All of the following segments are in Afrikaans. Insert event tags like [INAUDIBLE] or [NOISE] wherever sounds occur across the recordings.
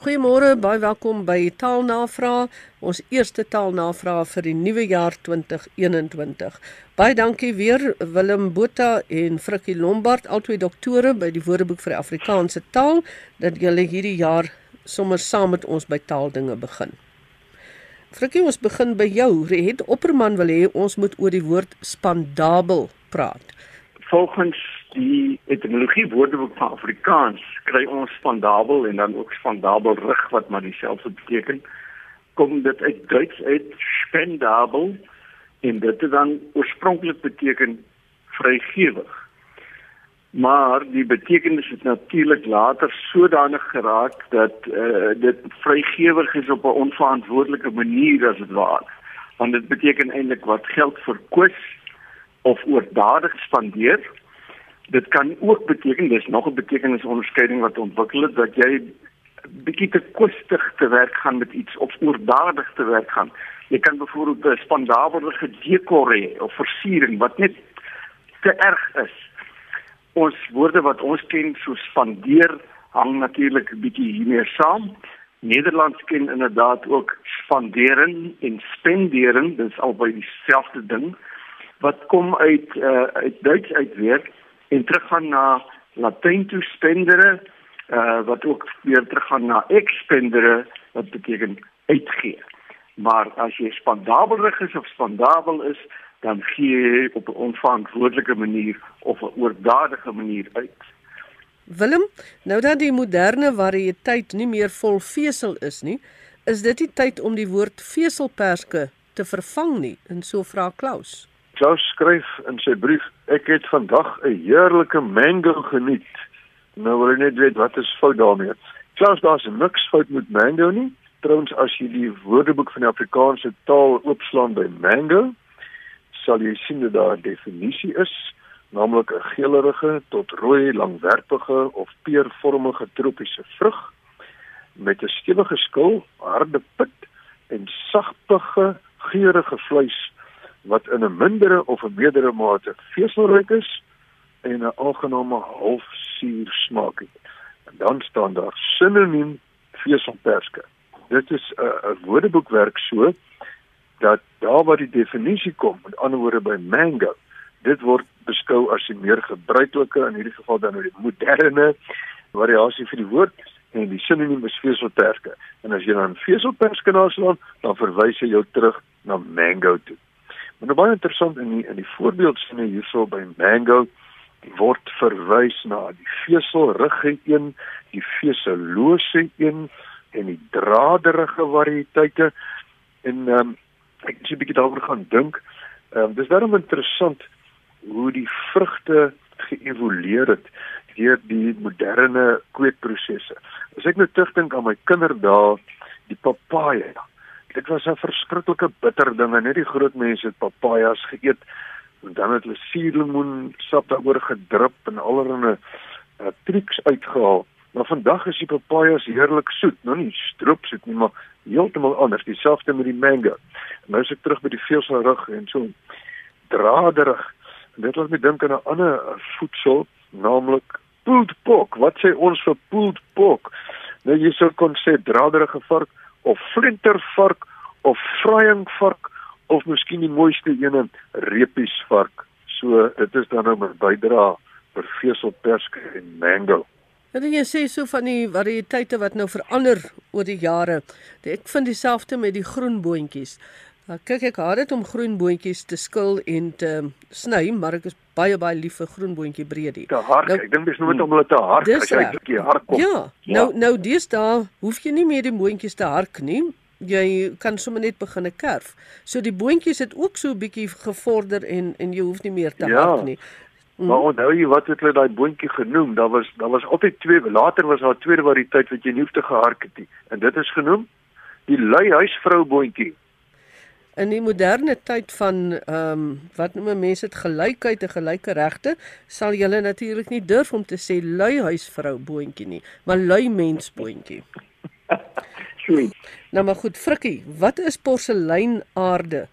Goeiemôre, baie welkom by Taalnavraag, ons eerste taalnavraag vir die nuwe jaar 2021. Baie dankie weer Willem Botha en Frikkie Lombard, albei doktore by die Woordeboek vir die Afrikaanse taal, dat julle hierdie jaar sommer saam met ons by taaldinge begin. Frikkie, ons begin by jou. Het Opperman wil hê ons moet oor die woord spandabel praat. Volgens die etimologie woordeboek van Afrikaans kry ons spandabel en dan ook spandabel rig wat maar dieselfde beteken. Kom dit uit Duits uit spendabel en dit het dan oorspronklik beteken vrygewig. Maar die betekenis het natuurlik later sodanig geraak dat uh, dit vrygewig is op 'n onverantwoordelike manier as dit ware. Want dit beteken eintlik wat geld verkwis of oordadig spandeer dit kan ook beteken dis nog 'n betekenisonderskeiding wat ontwikkel het dat jy bietjie te kostig te werk gaan met iets of oordadig te werk gaan. Jy kan byvoorbeeld 'n spandabelige dekor hê of versiering wat net te erg is. Ons woorde wat ons ken so spandeer hang natuurlik 'n bietjie hiermee saam. Nederlands ken inderdaad ook spandering en spendering, dis albei dieselfde ding wat kom uit uh, uit Duits uit weer en teruggaan na Latyn toe spendere uh, wat ook weer teruggaan na expendere wat beteken uitgee. Maar as jy spandabelig is of spandabel is, dan gee jy op 'n onverantwoordelike manier of 'n oordadige manier uit. Willem, nou dat die moderne variëteit nie meer vol vesel is nie, is dit die tyd om die woord veselperske te vervang nie, en so vra Klaus. Klaus skryf in sy brief: "Ek het vandag 'n heerlike mango geniet." Nou wil ek net weet wat is fout daarmee. Klaus, daar's niks fout met mango nie. Trouwens, as jy die Woordeboek van die Afrikaanse taal oopslaan by mango, sal jy sien dat daar 'n definisie is, naamlik 'n geelerige tot rooi, langwerpige of peervormige tropiese vrug met 'n stewige skil, harde pit en sagtige, geurende vleis wat in 'n mindere of 'n meerdere mate veselryk is en 'n aangename halfsuur smaak het. En dan staan daar sinoniem veselperske. Dit is 'n woordeboekwerk so dat daar waar die definisie kom, met ander woorde by mango, dit word beskou as die meer gebruikelike in hierdie geval dan nou die moderne variasie vir die woord en die sinoniem is veselperske. En as jy dan veselperske naslaan, dan verwys hy jou terug na mango toe. Maar nou baie interessant in die, in die voorbeeldsinne hierso by mango word verwys na die veselrige een, die veselose een en die draderige variëteite en um, ek het 'n bietjie daaroor gaan dink. Ehm um, dis daarom interessant hoe die vrugte geëvolueer het deur die moderne kweekprosesse. As ek nou terugdink aan my kinderdae, die papaja, dit was 'n verskriklike bitter ding en net die groot mense het papajas geëet en dan het hulle suurlemoen sap daaroor gedrup en allerlei uh, triks uitgehaal. Maar vandag is die papajas heerlik soet, nou nie stroop soet nie, maar heeltemal anders, dieselfde met die mango. Nou is ek terug by die veselrug en so draderig. En dit laat my dink aan 'n ander voedsel, naamlik pulled pork. Wat sê ons vir pulled pork? Nou jy sou kon sê draderige vark of flintervark of vryingvark of miskien die mooiste ene repiesvark. So dit is dan nou my bydrae vir veselperske en mango. Wat jy sê so van die variëteite wat nou verander oor die jare. Ek vind dieselfde met die groen boontjies. Nou kyk ek haat dit om groen boontjies te skil en te sny, maar ek is baie baie lief vir groen boontjie breedie. Te hard. Nou, ek dink dis nooit om hulle te hard as jy 'n bietjie hard kom. Ja. ja. Nou nou dis daar hoef jy nie meer die boontjies te hark nie. Jy kan sommer net begin kerf. So die boontjies het ook so 'n bietjie gevorder en en jy hoef nie meer te ja. hark nie. Mm. Maar onthou jy wat het hulle daai boontjie genoem? Daar was daar was altyd twee, later was daar 'n tweede variëteit wat jy nie hoef te gehark het nie. En dit is genoem die lui huisvrou boontjie in die moderne tyd van ehm um, wat noem mense dit gelykheid en gelyke regte sal jy natuurlik nie durf om te sê lui huisvrou boontjie nie maar lui mens boontjie. [LAUGHS] Nou maar goed Frikkie, wat is porseleinaarde?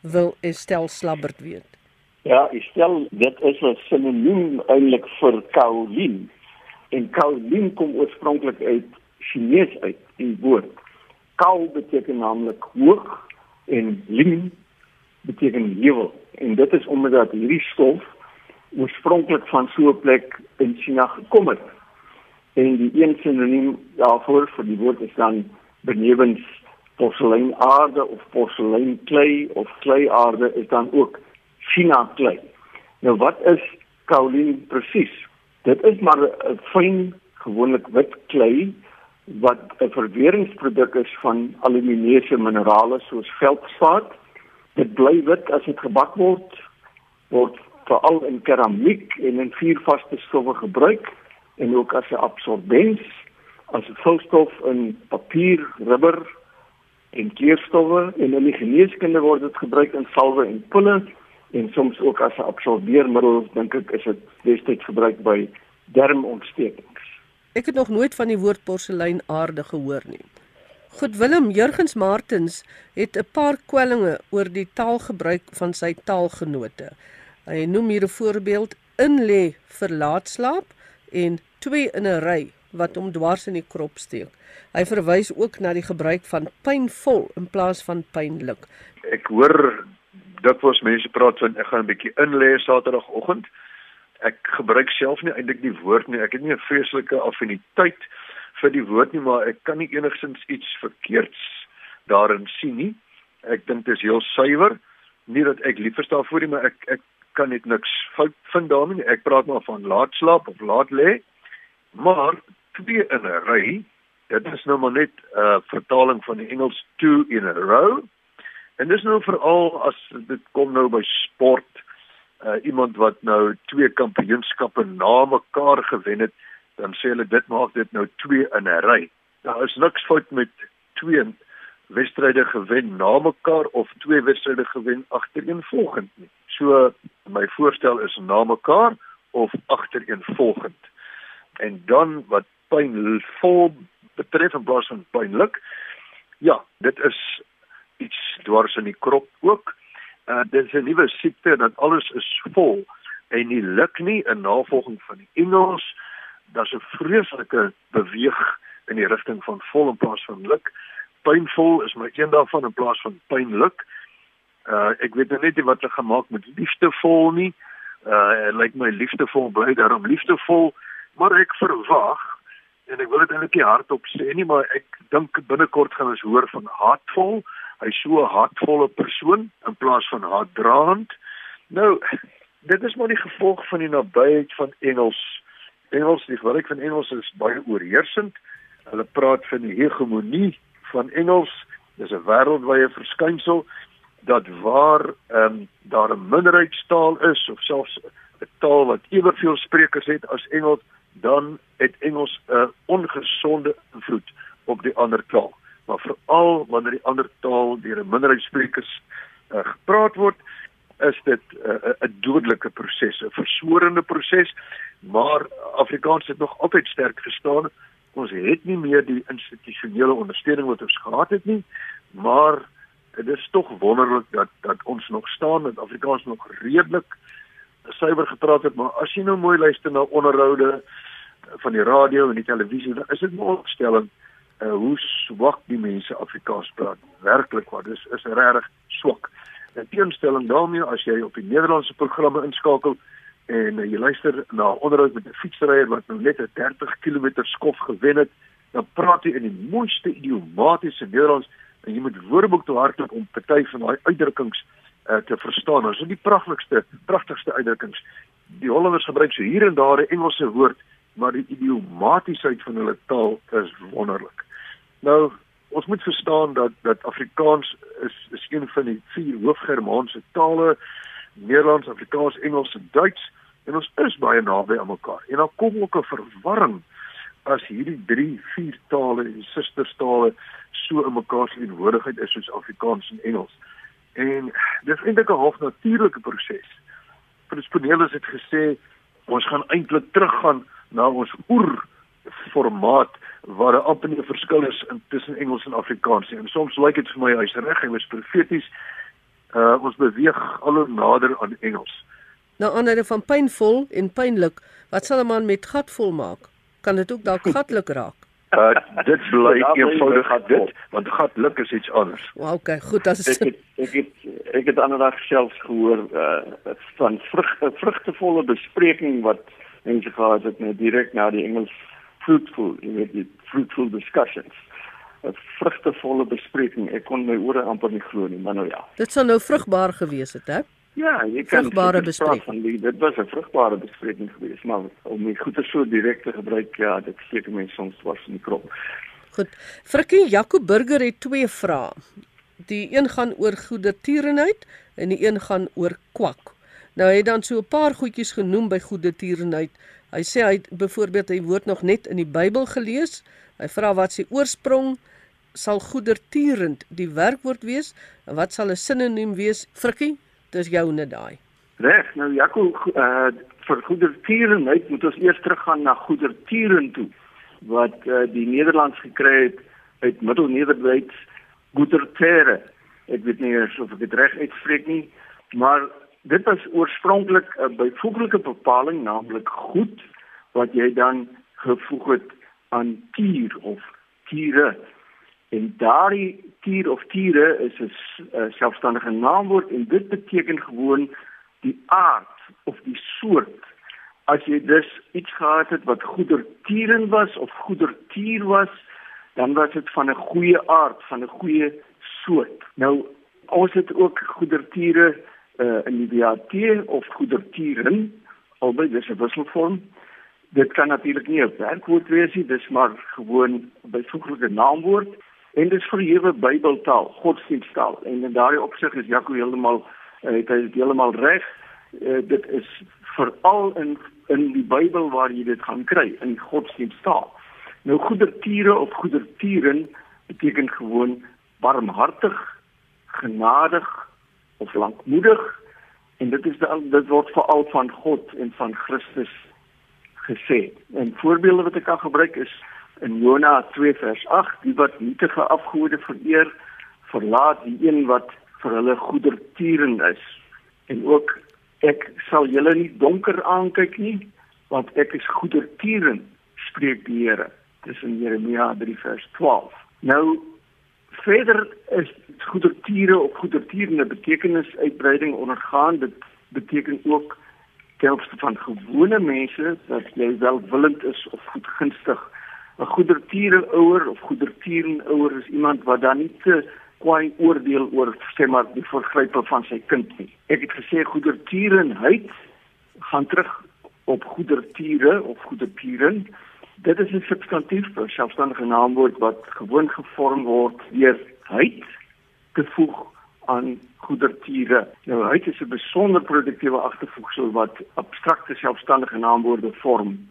Wil Estel Slabbert weet. Ja, Estel, dit is 'n sinoniem eintlik vir kaolien. En kaolien kom oorspronklik uit Chinees uit, die woord. Kal beteken naamlik hoog en lim beteken heuwel. En dit is omdat hierdie stof oorspronklik van so 'n plek in China gekom het. En die een sinoniem daarvoor vir die woord is dan benewens porseleinaarde of porseleinklei of kleiaarde is dan ook China klei. Nou wat is kaolin presies? Dit is maar 'n fyn gewoonlik wit klei wat 'n verweringsproduk is van alumineuze minerale soos veldspaat. Dit bly wit as dit gebak word word veral in keramiek en in vier vaste stowwe gebruik en ook as 'n absorbens as 'n vulstof in papier, rubber en kleurstowwe en in die geneeskunde word dit gebruik in salwe en pille en soms ook as 'n absorbeermiddel dink ek is dit destyds gebruik by dermontstekings. Ek het nog nooit van die woord porseleinaarde gehoor nie. Goed Willem Jurgens Martens het 'n paar kwellinge oor die taalgebruik van sy taalgenote. Hy noem hier 'n voorbeeld: in lê vir laat slaap en twee in 'n ry wat hom dwars in die krop steek. Hy verwys ook na die gebruik van pynvol in plaas van pynlik. Ek hoor dikwels mense praat van ek gaan 'n bietjie in lê Saterdagoggend ek gebruik self nie eintlik die woord nie. Ek het nie 'n vreeslike affiniteit vir die woord nie, maar ek kan nie enigsins iets verkeerds daarin sien nie. Ek dink dit is heel suiwer. Nie dat ek lief is daarvoor nie, maar ek ek kan net niks fout vind daarmee nie. Ek praat maar van laat slaap of laat lê. Maar twee in 'n ry, dit is nou maar net 'n uh, vertaling van die Engels two in a row. En dis nou veral as dit kom nou by sport uh, iemand wat nou twee kampioenskappe na mekaar gewen het, dan sê hulle dit maak dit nou twee in 'n ry. Daar is niks fout met twee wedstryde gewen na mekaar of twee wedstryde gewen agtereenvolgend nie. So my voorstel is na mekaar of agtereenvolgend. En dan wat pynvol betref in plaas van pynlik. Ja, dit is iets dwars in die krop ook uh, dis 'n nuwe siekte dat alles is vol en nie luk nie. in navolging van die Engels daar's 'n vreeslike beweeg in die rigting van vol in plaas van luk. Pynvol is maar een daarvan in plaas van pynlik uh, ek weet nou net nie wat hulle gemaak met liefdevol nie. Uh, lyk like my liefdevol bly daarom liefdevol maar ek verwag en ek wil dit eintlik hardop sê nie maar ek dink binnekort gaan ons hoor van haatvol hy's so 'n hartvolle persoon in plaas van haatdraand. Nou, dit is maar die gevolg van die nabyheid van Engels. Engels, die gebruik van Engels is baie oorheersend. Hulle praat van die hegemonie van Engels. Dis 'n wêreldwye verskynsel dat waar ehm um, daar 'n minderheidstaal is of selfs 'n taal wat eweveel sprekers het as Engels, dan het Engels 'n ongesonde invloed op die ander taal maar veral wanneer die ander taal deur 'n minderheidssprekers uh, gepraat word, is dit eh, 'n uh, dodelike proses, 'n versorende proses, maar Afrikaans het nog altyd sterk gestaan. Ons het nie meer die institusionele ondersteuning wat ons gehad het nie, maar dit is tog wonderlik dat dat ons nog staan en Afrikaans nog redelik suiwer gepraat het, maar as jy nou mooi luister na onderhoude van die radio en die televisie, dan is dit 'n opstelling uh, hoe swak die mense Afrikaans praat. Werklik waar, dis is regtig swak. In teenstelling daarmee as jy op die Nederlandse programme inskakel en uh, jy luister na onderhoud met 'n fietsryer wat nou net 'n 30 km skof gewen het, dan praat hy in die mooiste idiomatiese Nederlands en jy moet woordeboek toe hardloop om party van daai uitdrukkings uh, te verstaan. Ons het die pragtigste, pragtigste uitdrukkings. Die Hollanders gebruik so hier en daar 'n Engelse woord, maar die idiomatiesheid van hulle taal is wonderlik. Nou, ons moet verstaan dat dat Afrikaans is is een van die vier hoofgermaanse tale, Nederlands, Afrikaans, Engels en Duits en ons is baie naby aan mekaar. En dan kom ook 'n verwarring as hierdie drie, vier tale en sustertale so in mekaar se teenwoordigheid is soos Afrikaans en Engels. En dis eintlik 'n half natuurlike proses. Vir die spaneel het gesê ons gaan eintlik teruggaan na ons oer formaat waar 'n amper 'n verskil is tussen Engels en Afrikaans. En soms lyk dit vir my hy's reg, hy was profeties. Uh ons beweeg al hoe nader aan Engels. Nou anderre van pynvol en pynlik, wat sal 'n man met gat vol maak? Kan dit ook dalk gatlik raak? [LAUGHS] Uh dit bly eenvoudig dit, want gatluk is iets anders. Well, okay, goed, as ek het, ek het ek het ander dag selfs gehoor uh van vrug vrugtevolle bespreking wat mense gehad het net direk na die Engels fruitful, jy weet die fruitful discussions. 'n vrugtevolle bespreking. Ek kon my ore amper nie glo nie, maar nou ja. Dit sou nou vrugbaar gewees het, hè? Ja, jy kan vrugbare bespreking. Die, dit was 'n vrugbare bespreking geweest, maar om die goeie so direk te gebruik, ja, dit steek mense soms was in die krop. Goed. Frikkie Jaco Burger het twee vrae. Die een gaan oor goedertierenheid en die een gaan oor kwak. Nou hy het dan so 'n paar goedjies genoem by goedertierenheid. Hy sê hy byvoorbeeld hy woord nog net in die Bybel gelees. Hy vra wat se oorsprong sal goedertierend die werkwoord wees en wat sal 'n sinoniem wees? Frikkie dis joune daai. Reg, nou Jaco uh vir goedertierenheid moet ons eers teruggaan na goedertieren toe wat uh, die Nederlands gekry het uit Middelnederduits goedertere. Ek weet nie of ek dit reg uitspreek nie, maar dit was oorspronklik 'n byvoeglike bepaling, naamlik goed wat jy dan gevoeg het aan tier of tiere. En daardie tier of tiere is 'n selfstandige naamwoord en dit beteken gewoon die aard of die soort. As jy dus iets gehad het wat goedertieren was of goedertier was, dan was dit van 'n goeie aard, van 'n goeie soort. Nou ons het ook goedertiere uh, in die WAT of goedertieren, albei dis 'n wisselvorm. Dit kan natuurlik nie 'n werkwoord wees nie, dis maar gewoon byvoeglike naamwoord. En dit is verhewe Bybeltaal, godsdiensttaal. En in daardie opsig is Jaco heeltemal uh, het hy heeltemal reg. Uh, dit is veral in in die Bybel waar jy dit gaan kry in godsdiensttaal. Nou goedertiere of goedertieren beteken gewoon barmhartig, genadig of lankmoedig. En dit is dan dit word veral van God en van Christus gesê. En voorbeelde wat ek kan gebruik is in Jona 2 vers 8 die wat nietige afgode vereer verlaat die een wat vir hulle goedertieren is. En ook ek sal julle nie donker aankyk nie want ek is goedertieren spreek die Here. Dis in Jeremia 3 vers 12 nou verder is goedertiere of goedertierende betekenis uitbreiding ondergaan dit beteken ook telfste van gewone mense dat jy welwillend is of goedgunstig 'n goedertiere ouer of goedertieren ouer is iemand wat dan nie te kwaai oordeel oor sê maar die vergrype van sy kind nie. Ek het gesê goedertierenheid gaan terug op goedertiere of goedertieren. Dit is 'n substantief, 'n selfstandige naamwoord wat gewoon gevorm word deur heid te voeg aan goedertiere. Nou heid is 'n besonder produktiewe agtervoegsel wat abstrakte selfstandige naamwoorde vorm.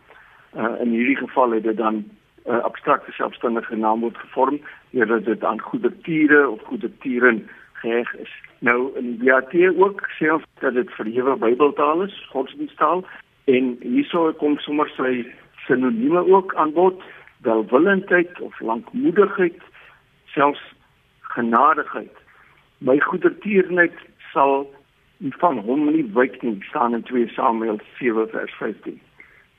Uh, in hierdie geval het dit dan 'n uh, abstrakte selfstandige naamwoord gevorm deurdat dit aan goedertiere of goedertieren geheg is. Nou in die WAT ook sê ons dat dit verhewe Bybeltaal is, godsdiensttaal en hierso kom sommer sy sinonieme ook aan bod, welwillendheid of lankmoedigheid, selfs genadigheid. My goedertierenheid sal van hom nie wyk nie, staan in 2 Samuel 7 vers 15.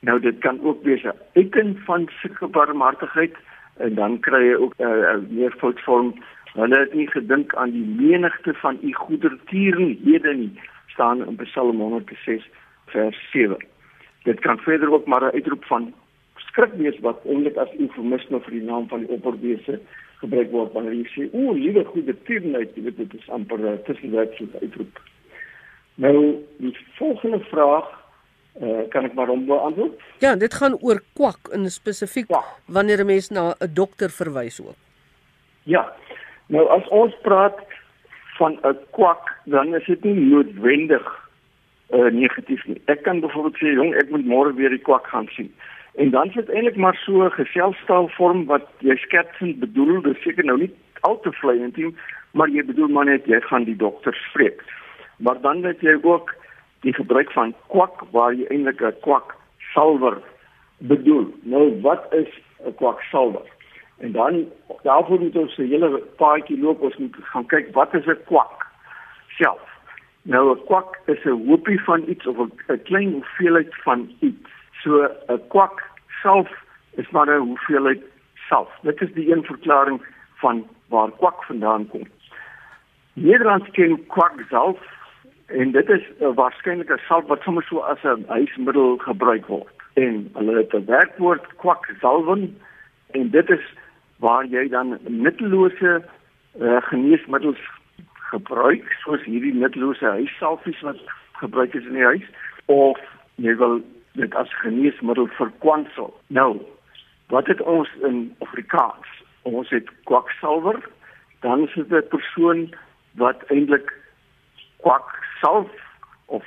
Nou dit kan ook wees 'n teken van sulke barmhartigheid en dan kry jy ook 'n uh, uh, meer foutvorm. Hulle het nie gedink aan die menigte van u goedertierenhede nie, staan in Psalm 106 vers 7. Dit kan verder ook maar 'n uitroep van skrik wees wat eintlik as eufemisme vir die naam van die opperwese gebruik word wanneer jy sê o, liewe goedertierenheid, jy weet dit is amper 'n tussenwydse uitroep. Nou die volgende vraag Uh, kan ek maar hom beantwoord? Ja, dit gaan oor kwak in spesifiek ja. wanneer 'n mens na 'n dokter verwys ook. Ja. Nou as ons praat van 'n kwak, dan is dit nie noodwendig uh, negatief nie. Ek kan byvoorbeeld sê, jong, ek moet môre weer die kwak gaan sien. En dan sit eintlik maar so 'n geselstaalvorm wat jy skertsend bedoel, dis seker nou nie al te vleiend nie, maar jy bedoel maar net jy gaan die dokter spreek. Maar dan weet jy ook die gebruik van kwak waar jy eintlik 'n kwak salwer bedoel. Nou wat is 'n kwak salwer? En dan daarvoor moet ons 'n hele paadjie loop ons moet gaan kyk wat is 'n kwak self. Nou 'n kwak is 'n hoopie van iets of 'n klein hoeveelheid van iets. So 'n kwak self is maar 'n hoeveelheid salf. Dit is die een verklaring van waar kwak vandaan kom. Nederlands ken kwak salf en dit is uh, waarskynlik 'n salf wat sommer so as 'n huismiddel gebruik word. En hulle het 'n werkwoord kwak salven en dit is waar jy dan nuttelose uh, geneesmiddels gebruik soos hierdie nuttelose huissalfies wat gebruik is in die huis of jy wil dit as geneesmiddel vir kwansel. Nou, wat het ons in Afrikaans? Ons het kwaksalwer, dan is dit 'n persoon wat eintlik kwaksalf of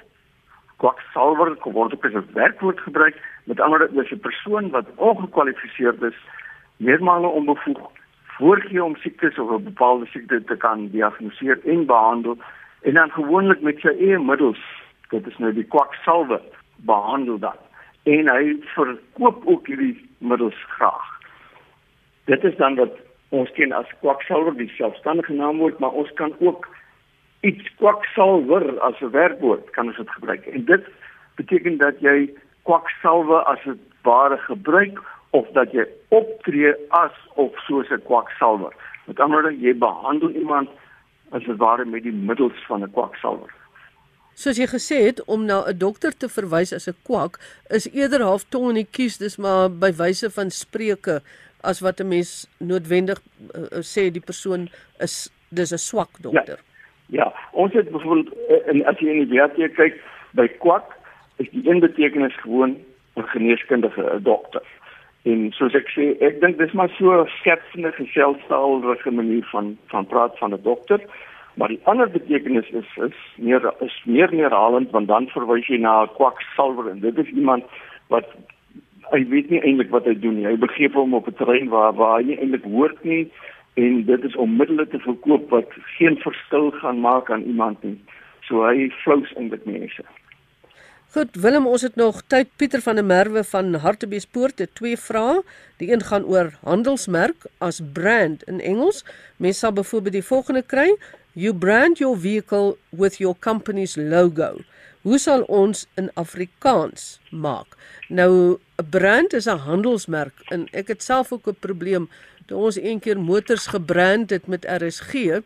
kwaksalwer word ook as 'n werkwoord gebruik, met ander woorde, dis 'n persoon wat ongekwalifiseerd is, meermale onbevoeg voorgee om siektes of 'n bepaalde siekte te kan diagnoseer en behandel en dan gewoonlik met sy eie middels, dit is nou die kwaksalwer behandel dan en hy verkoop ook hierdie middels graag. Dit is dan wat ons ken as kwaksalwer die selfstandige naamwoord, maar ons kan ook iets kwaksalwer as 'n werkwoord kan ons dit gebruik. En dit beteken dat jy kwaksalwe as 'n ware gebruik of dat jy optree as of soos 'n kwaksalwer. Met ander woorde, jy behandel iemand as 'n ware met die middels van 'n kwaksalwer. Soos jy gesê het om na 'n dokter te verwys as 'n kwak is eerder half tong in die kies dis maar by wyse van spreuke as wat 'n mens noodwendig uh, sê die persoon is dis 'n swak dokter. Ja, ja. ons het byvoorbeeld in as jy in die WT kyk by kwak is die een betekenis gewoon 'n geneeskundige 'n dokter. En soos ek sê, ek dink dis maar so 'n sketsende geselstaalrige manier van van praat van 'n dokter. Maar die ander betekenis is is meer is meer neerhalend want dan verwys jy na 'n kwaksalwer en dit is iemand wat hy weet nie eintlik wat hy doen nie. Hy begeef hom op 'n terrein waar waar hy nie eintlik hoort nie en dit is om middele te verkoop wat geen verskil gaan maak aan iemand nie. So hy flous eintlik mense. Goed, Willem, ons het nog tyd Pieter van der Merwe van Hartbeespoort het twee vrae. Die een gaan oor handelsmerk as brand in Engels. Mens sal byvoorbeeld die volgende kry: You brand your vehicle with your company's logo. Hoe sal ons in Afrikaans maak? Nou 'n brand is 'n handelsmerk en ek het self ook 'n probleem toe ons eendag motors gebrand het met RSG.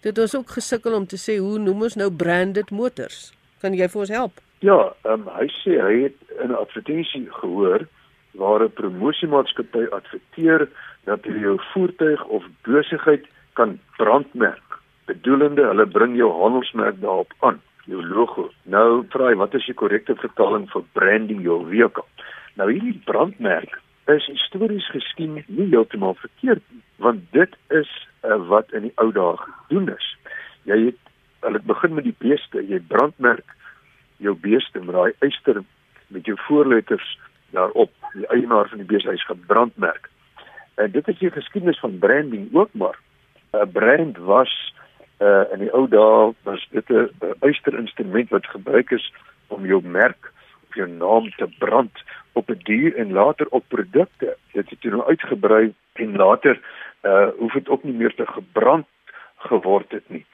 Dit ons ook gesukkel om te sê hoe noem ons nou branded motors? Kan jy vir ons help? Ja, um, hy sê hy het in 'n advertensie gehoor waar 'n promosiemaatskappy adverteer dat jy jou voertuig of besigheid kan brandmerk bedoelende hulle bring jou handelsmerk daarop aan, jou logo. Nou vra hy wat is die korrekte vertaling vir branding jou vehicle? Nou hierdie brandmerk is histories geskien nie heeltemal verkeerd nie, want dit is uh, wat in die ou dae gedoen is. Jy het hulle begin met die beeste, jy brandmerk jou beeste met daai eyster met jou voorletters daarop, die eienaar van die beeste hy's gebrandmerk. En dit is die geskiedenis van branding ook maar. 'n Brand was uh in die ou dae was dit 'n uisterinstrument wat gebruik is om jou merk of jou naam te brand op 'n dier en later op produkte. Dit het toe nou uitgebrei en later uh hoef dit ook nie meer te gebrand geword het nie.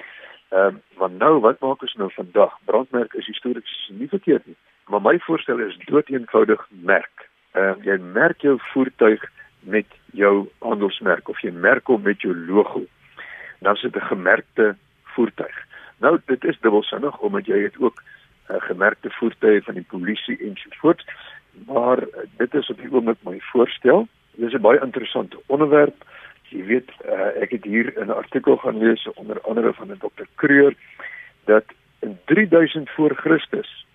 Ehm uh, want nou wat maak ons nou vandag? Brandmerk is histories nie verkeerd nie. Maar my voorstel is dood eenvoudig merk. Ehm uh, jy merk jou voertuig met jou handelsmerk of jy merk hom met jou logo dan sit 'n gemerkte voertuig. Nou dit is dubbelsinnig omdat jy het ook 'n uh, gemerkte voertuie van die polisie ensovoorts, maar uh, dit is op die oomblik my voorstel. Dit is 'n baie interessante onderwerp. Jy weet, uh, ek het hier 'n artikel gaan lees onder andere van 'n dokter Kreur dat in 3000 voor Christus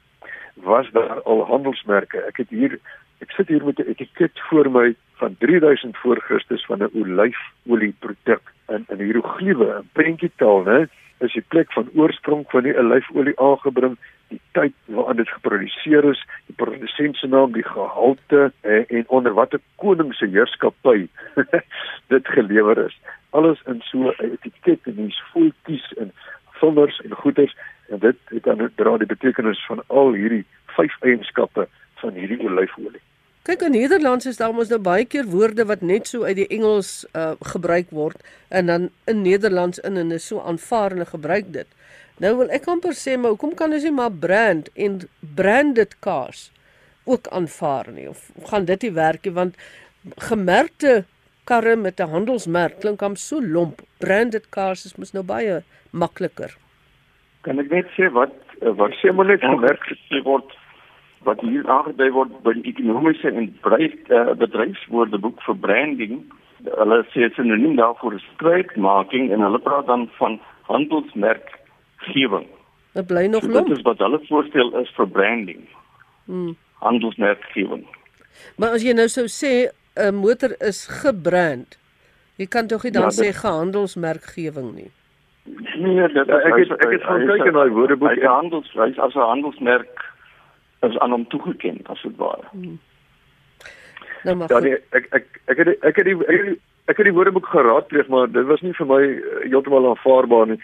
was daar al handelsmerke. Ek het hier ek sit hier met 'n etiket voor my van 3000 voor Christus van 'n olyfolie produk in in hieroglife, 'n prentjietaal, né, is die plek van oorsprong van die olyfolie aangebring, die tyd waarin dit geproduseer is, die produsent se naam, die gehalte en, en onder watter koning se heerskappy [LAUGHS] dit gelewer is. Alles in so 'n etiket en dis voetjies en vingers en goeders en dit het dan dra die betekenis van al hierdie vyf eienskappe van hierdie olyfolie. Kyk in Nederlands is daar mos nou baie keer woorde wat net so uit die Engels uh, gebruik word en dan in Nederlands in en is so aanvaarende gebruik dit. Nou wil ek amper sê maar hoekom kan ons nie maar brand en branded cars ook aanvaar nie of gaan dit nie werk nie want gemerkte karre met 'n handelsmerk klink hom so lomp. Branded cars is mos nou baie makliker. Kan ek net sê wat wat Sê maar net gemerk word wat hier aangedui word by die ekonomiese en bedryf uh, bedryfswoordeboek vir branding. Hulle sê dit is sinoniem daarvoor is strydmaking en hulle praat dan van handelsmerkgewing. Dit bly nog So dit lomp. is wat hulle voorstel is vir branding. Hmm. Handelsmerkgewing. Maar as jy nou sou sê 'n motor is gebrand, jy kan tog nie dan Ja, sê dit- gehandelsmerkgewing nie. Nee, dit Ja, ek het- ek het gaan kyk in daai woordeboek Hy handels hy as 'n handelsmerk is aan hom toegeken as dit ware. Nou maar Ja nee, ek ek ek het ek het die ek het die, ek het die woordeboek geraadpleeg, maar dit was nie vir my eh, heeltemal aanvaarbaar nie.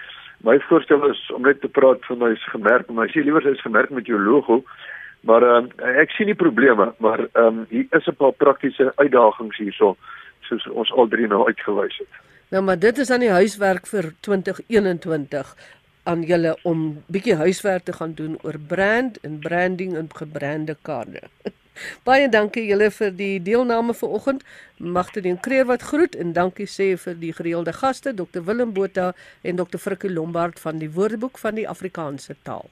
My voorstel is om net te praat van hy's gemerk, maar hy sê liewer hy's gemerk met jou logo. Maar ehm ek sien die probleme, maar ehm hier is 'n paar praktiese uitdagings hierso soos ons al drie nou uitgewys het. Nou maar dit is aan die huiswerk vir 2021 aan julle om bietjie huiswerk te gaan doen oor brand en branding en gebrande kaarte. Baie dankie julle vir die deelname vanoggend. Magte en Kreer wat groet en dankie sê vir die gereelde gaste Dr Willem Botha en Dr Frikkie Lombard van die Woordeboek van die Afrikaanse taal.